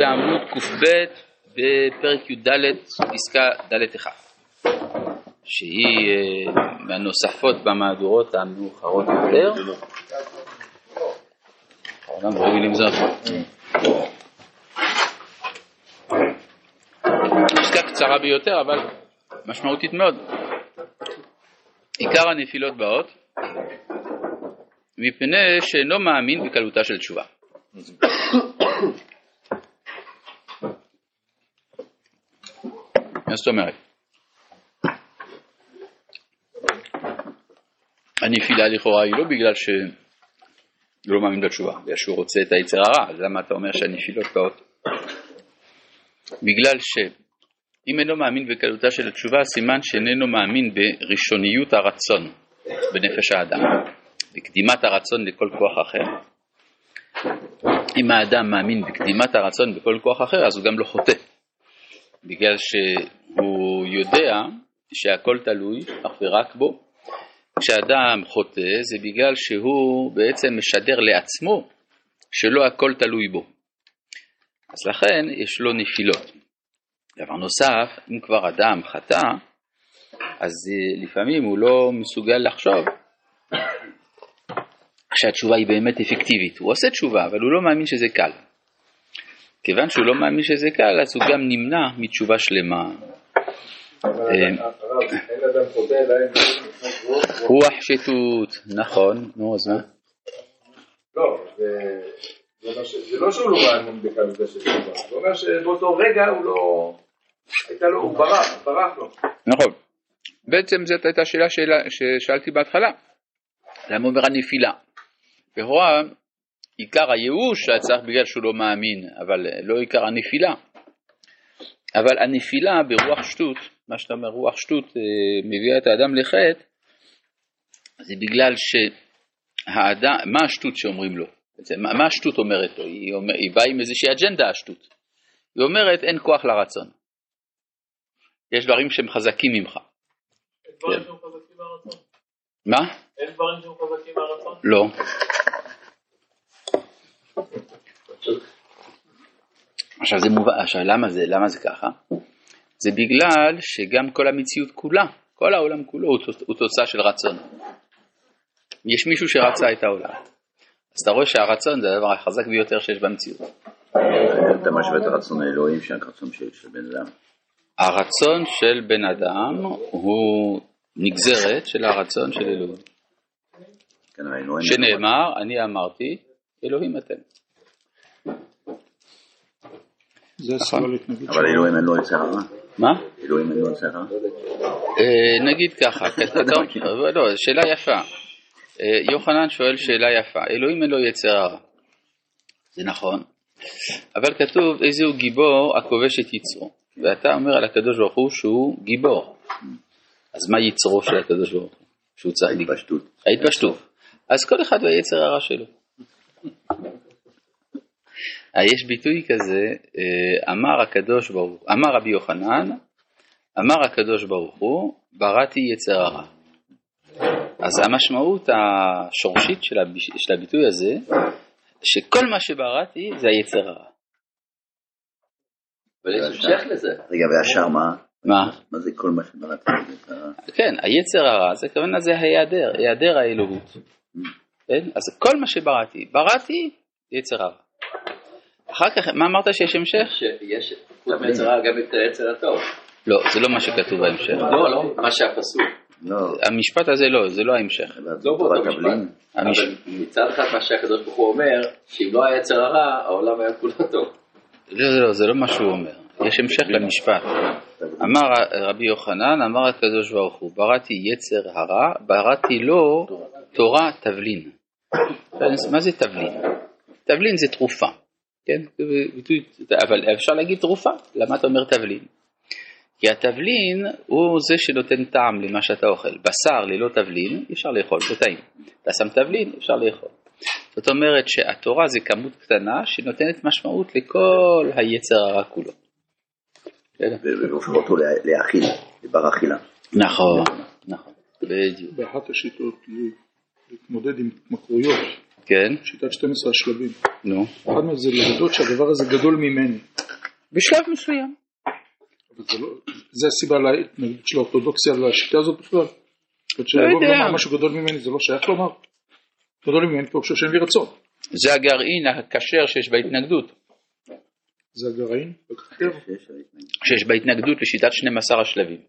בעמוד קב בפרק י"ד פסקה ד' 1 שהיא אה, מהנוספות במהדורות המאוחרות יותר. פסקה קצרה ביותר אבל משמעותית מאוד. עיקר הנפילות באות מפני שאינו מאמין בקלותה של תשובה. מה זאת אומרת? הנפילה לכאורה היא לא בגלל שהוא לא מאמין בתשובה, בגלל שהוא רוצה את היצר הרע, אז למה אתה אומר שהנפילות באות? בגלל שאם אינו מאמין בקלותה של התשובה, סימן שאיננו מאמין בראשוניות הרצון בנפש האדם, בקדימת הרצון לכל כוח אחר. אם האדם מאמין בקדימת הרצון בכל כוח אחר, אז הוא גם לא חוטא. בגלל שהוא יודע שהכל תלוי אך ורק בו. כשאדם חוטא זה בגלל שהוא בעצם משדר לעצמו שלא הכל תלוי בו. אז לכן יש לו נפילות. דבר נוסף, אם כבר אדם חטא, אז לפעמים הוא לא מסוגל לחשוב שהתשובה היא באמת אפקטיבית. הוא עושה תשובה, אבל הוא לא מאמין שזה קל. כיוון שהוא לא מאמין שזה קל, אז הוא גם נמנע מתשובה שלמה. רוח שטות, נכון, נו אז מה? לא, זה לא שהוא לא מאמין בקלותה של תשובה, זה אומר שבאותו רגע הוא לא, הייתה לו, הוא ברח, ברח לו. נכון. בעצם זאת הייתה שאלה ששאלתי בהתחלה. למה אומר הנפילה? לכאורה עיקר הייאוש היה צריך בגלל שהוא לא מאמין, אבל לא עיקר הנפילה. אבל הנפילה ברוח שטות, מה שאתה אומר רוח שטות אה, מביאה את האדם לחטא, זה בגלל שהאדם, מה השטות שאומרים לו? מה, מה השטות אומרת לו? היא, אומר, היא באה עם איזושהי אג'נדה השטות. היא אומרת אין כוח לרצון. יש דברים שהם חזקים ממך. אין דברים שהם חזקים מהרצון? מה? אין דברים שהם חזקים מהרצון? לא. עכשיו זה מובן, עכשיו למה זה, למה זה ככה? זה בגלל שגם כל המציאות כולה, כל העולם כולו הוא תוצאה של רצון. יש מישהו שרצה את העולם. אז אתה רואה שהרצון זה הדבר החזק ביותר שיש במציאות. אתה משווה את הרצון האלוהים שהרצון של, של בן אדם. הרצון של בן אדם הוא נגזרת של הרצון של אלוהים. כן, שנאמר, אני אמרתי, אלוהים אתם. זה נכון. אבל אלוהים אין לו יצר הרע. מה? אלוהים. אה, נגיד ככה, כתוב- אבל לא, שאלה יפה. אה, יוחנן שואל שאלה יפה, אלוהים אין לו יצר הרע. זה נכון, אבל כתוב איזה הוא גיבור הכובש את יצרו. ואתה אומר על הקדוש ברוך הוא שהוא גיבור. אז מה יצרו של הקדוש ברוך הוא? שהוא צדיק. התפשטות. ההתפשטות. אז כל אחד והיצר הרע שלו. אה, יש ביטוי כזה, אה, אמר הקדוש ברוך הוא, אמר רבי יוחנן, אמר הקדוש ברוך הוא, בראתי יצר הרע. אז המשמעות השורשית של, הביש, של הביטוי הזה, שכל מה שבראתי זה היצר הרע. אבל יש המשך לזה. רגע, והשאר מה? מה? מה זה כל מה שבראתי? יצר הרע? כן, היצר הרע, זה הכוונה זה היעדר, היעדר האלוהות. כן? אז כל מה שבראתי, בראתי יצר הרע. אחר כך, מה אמרת שיש המשך? שיש חוץ מיצר הרע גם את היצר הטוב. לא, זה לא מה שכתוב בהמשך. לא, לא, מה שהפסוק. לא, המשפט הזה לא, זה לא ההמשך. לא באותו. משפט. אבל מצד אחד מה שהקדוש ברוך הוא אומר, שאם לא היה יצר הרע, העולם היה כולו טוב. לא, זה לא, זה לא מה שהוא אומר. יש המשך למשפט. אמר רבי יוחנן, אמר הקדוש ברוך הוא, בראתי יצר הרע, בראתי לו תורה תבלין. מה זה תבלין? תבלין זה תרופה, כן? ביטוי, אבל אפשר להגיד תרופה, למה אתה אומר תבלין? כי התבלין הוא זה שנותן טעם למה שאתה אוכל. בשר ללא תבלין אי אפשר לאכול, זה טעים. אתה שם תבלין, אפשר לאכול. זאת אומרת שהתורה זה כמות קטנה שנותנת משמעות לכל היצר הרע כולו. והופך אותו להאכיל, לבר אכילה. נכון, נכון, בדיוק. באחת השיטות להתמודד עם התמכרויות, כן, שיטת 12 השלבים. נו. אחד מהם זה להודות שהדבר הזה גדול ממני. בשלב מסוים. אבל זה לא, זה הסיבה להתנגדות של האורתודוקסיה לשיטה הזאת בכלל. לא יודע. משהו גדול ממני זה לא שייך לומר. גדול ממני פירושו שאין לי רצון. זה הגרעין הכשר שיש בהתנגדות. זה הגרעין, בכתר. שיש בהתנגדות לשיטת 12 השלבים.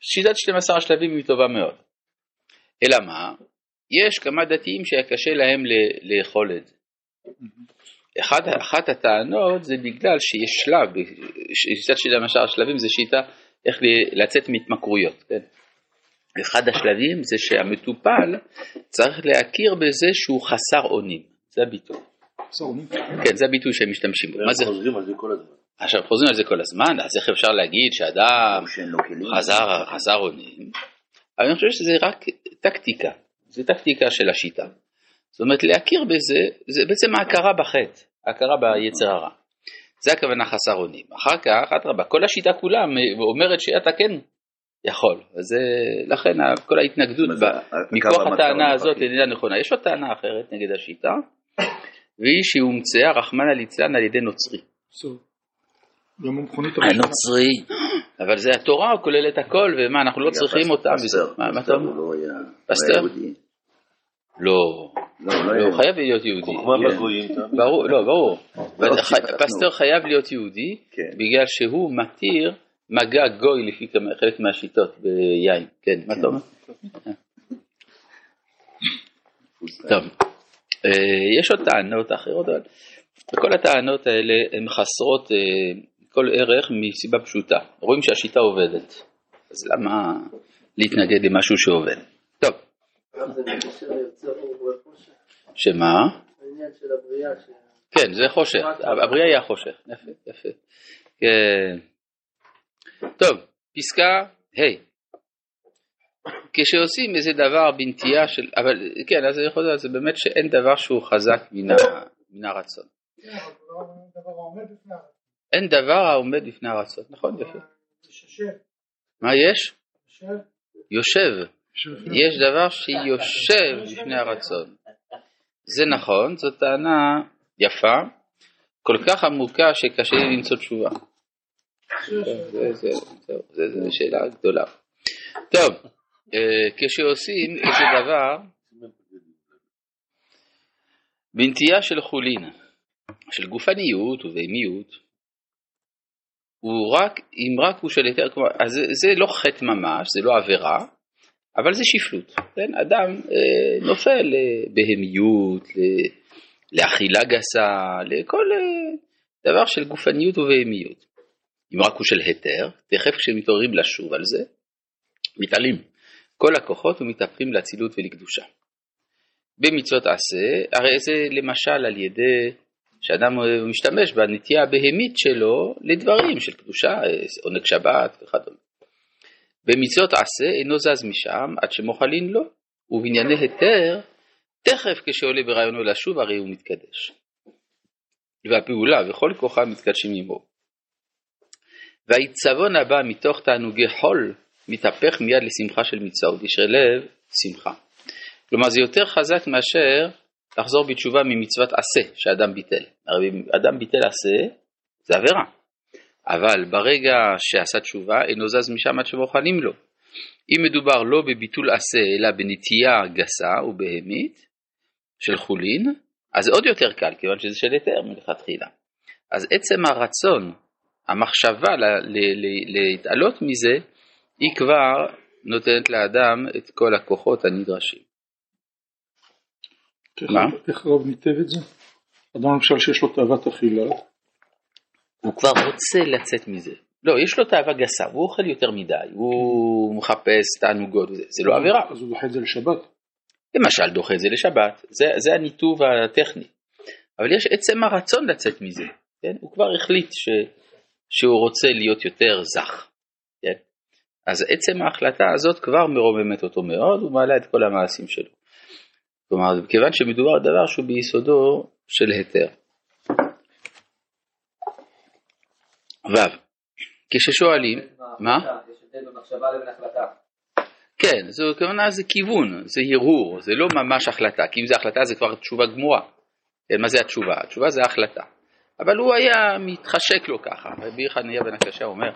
שיטת 12 השלבים היא טובה מאוד. אלא מה? יש כמה דתיים שהיה קשה להם לאכול את זה. אחת, אחת הטענות זה בגלל שיש שלב, שיטת 12 השלבים זה שיטה איך לצאת מהתמכרויות. כן? אחד השלבים זה שהמטופל צריך להכיר בזה שהוא חסר אונים, זה הביטוי. צהרונים. כן, זה הביטוי שהם משתמשים בו. מה זה? חוזרים על זה כל הזמן. עכשיו חוזרים על זה כל הזמן, אז איך אפשר להגיד שאדם כלים. חזר, חזר אונים? אבל אני חושב שזה רק טקטיקה, זה טקטיקה של השיטה. זאת אומרת להכיר בזה, זה בעצם ההכרה בחטא, ההכרה ביצר הרע. זה הכוונה חסר אונים. אחר כך, אדרבה, כל השיטה כולה אומרת שאתה כן יכול. אז זה, לכן כל ההתנגדות ב- מכוח הטענה. הזאת איננה נכונה. יש לו טענה אחרת נגד השיטה, והיא שהיא הומצאה רחמנא ליצלן על ידי נוצרי. בסדר. גם המכונית הראשונה. הנוצרי. אבל זה התורה כוללת הכל, ומה, אנחנו לא צריכים אותה. פסטר, וזה- מה מה אתה פסטר אומר? הוא לא היה פסטר? יהודי. לא, לא, הוא לא, לא הוא חייב להיות יהודי. חוכמה כן. בגויים, תאמין. ברור, לא, ברור. לא. פסטור חייב להיות יהודי, כן. בגלל שהוא מתיר מגע גוי לפי כמה- חלק מהשיטות ביין. כן, מה אתה אומר? טוב, אה, יש עוד טענות אחרות, אבל כל הטענות האלה הן חסרות אה, כל ערך מסיבה פשוטה. רואים שהשיטה עובדת, אז למה להתנגד למשהו שעובד? טוב, וחושך, שמה? העניין של הבריאה, ש- כן, זה חושך, הבריאה היא החושך, יפה, יפה. כן. טוב, פסקה ה' כשעושים איזה דבר בנטייה של, אבל כן, אז אני יכול לדעת, זה באמת שאין דבר שהוא חזק מן הרצון. אין דבר העומד בפני הרצון, נכון, יפה. מה יש? יושב. יש דבר שיושב בפני הרצון. זה נכון, זו טענה יפה, כל כך עמוקה שקשה לי למצוא תשובה. זה שאלה גדולה. טוב, אה, כשעושים איזה דבר בנטייה של חולין, של גופניות ובהמיות, הוא רק, אם רק הוא של היתר, כלומר, אז זה, זה לא חטא ממש, זה לא עבירה, אבל זה שפלות. כן? אדם אה, נופל לבהמיות, ל- לאכילה גסה, לכל אה, דבר של גופניות ובהמיות. אם רק הוא של היתר, תכף כשמתעוררים לשוב על זה, מתעלים כל הכוחות ומתהפכים לאצילות ולקדושה. במצוות עשה, הרי זה למשל על ידי שאדם אה, משתמש בנטייה הבהמית שלו לדברים של קדושה, אה, עונג שבת וכדומה. במצוות עשה אינו זז משם עד שמוחלין לו, ובענייני היתר, תכף כשעולה ברעיונו לשוב הרי הוא מתקדש. והפעולה וכל כוחם מתקדשים עמו. והעיצבון הבא מתוך תענוגי חול מתהפך מיד לשמחה של מצווה ותשרי לב שמחה. כלומר זה יותר חזק מאשר לחזור בתשובה ממצוות עשה שאדם ביטל. הרי אם אדם ביטל עשה זה עבירה. אבל ברגע שעשה תשובה אינו זז משם עד שמוכנים לו. אם מדובר לא בביטול עשה אלא בנטייה גסה ובהמית של חולין, אז עוד יותר קל כיוון שזה של היתר מלכתחילה. אז עצם הרצון, המחשבה ל- ל- ל- להתעלות מזה, היא כבר נותנת לאדם את כל הכוחות הנדרשים. מה? איך הרב ניתב את זה? אדם למשל שיש לו תאוות אכילה, הוא כבר רוצה לצאת מזה. לא, יש לו תאווה גסה, הוא אוכל יותר מדי, הוא מחפש תענוגות, וזה, זה לא עבירה. אז הוא דוחה את זה לשבת. למשל דוחה את זה לשבת, זה, זה הניתוב הטכני. אבל יש עצם הרצון לצאת מזה, כן? הוא כבר החליט ש, שהוא רוצה להיות יותר זך, כן? אז עצם ההחלטה הזאת כבר מרוממת אותו מאוד ומעלה את כל המעשים שלו. כלומר, כיוון שמדובר דבר שהוא ביסודו של היתר. ו' כששואלים, מה? יש הבדל במחשבה לבין החלטה. כן, זו כוונה זה כיוון, זה הרהור, זה לא ממש החלטה, כי אם זה החלטה זה כבר תשובה גמורה. כן, מה זה התשובה? התשובה זה החלטה. אבל הוא היה מתחשק לו ככה, רבי חניה בן הקשה אומר,